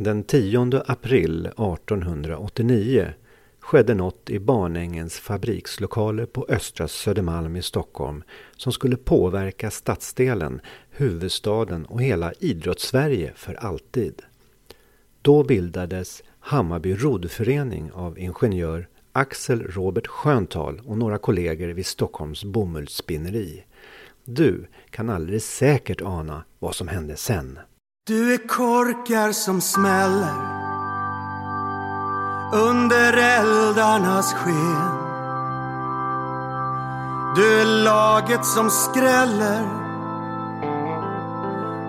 Den 10 april 1889 skedde något i Barnängens fabrikslokaler på Östra Södermalm i Stockholm som skulle påverka stadsdelen, huvudstaden och hela idrottssverige för alltid. Då bildades Hammarby roddförening av ingenjör Axel Robert Sköntal och några kollegor vid Stockholms bomullsspinneri. Du kan alldeles säkert ana vad som hände sen. Du är korkar som smäller under eldarnas sken. Du är laget som skräller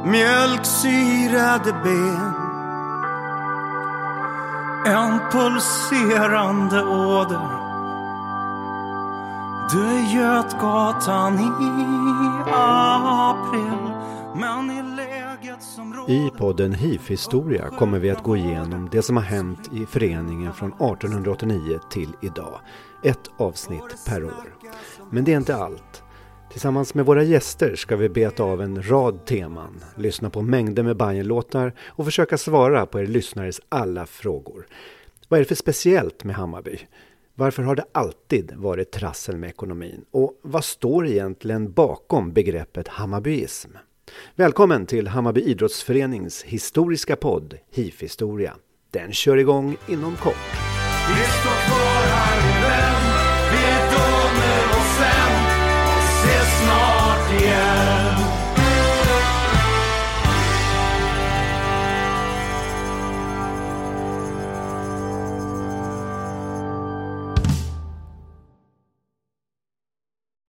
mjölksyrade ben. En pulserande åder. Du är Götgatan i april. Men i i podden HIF-historia kommer vi att gå igenom det som har hänt i föreningen från 1889 till idag. Ett avsnitt per år. Men det är inte allt. Tillsammans med våra gäster ska vi beta av en rad teman, lyssna på mängder med Bajen-låtar och försöka svara på er lyssnares alla frågor. Vad är det för speciellt med Hammarby? Varför har det alltid varit trassel med ekonomin? Och vad står egentligen bakom begreppet Hammarbyism? Välkommen till Hammarby Idrottsförenings historiska podd HIF Historia. Den kör igång inom kort. Vi står kvar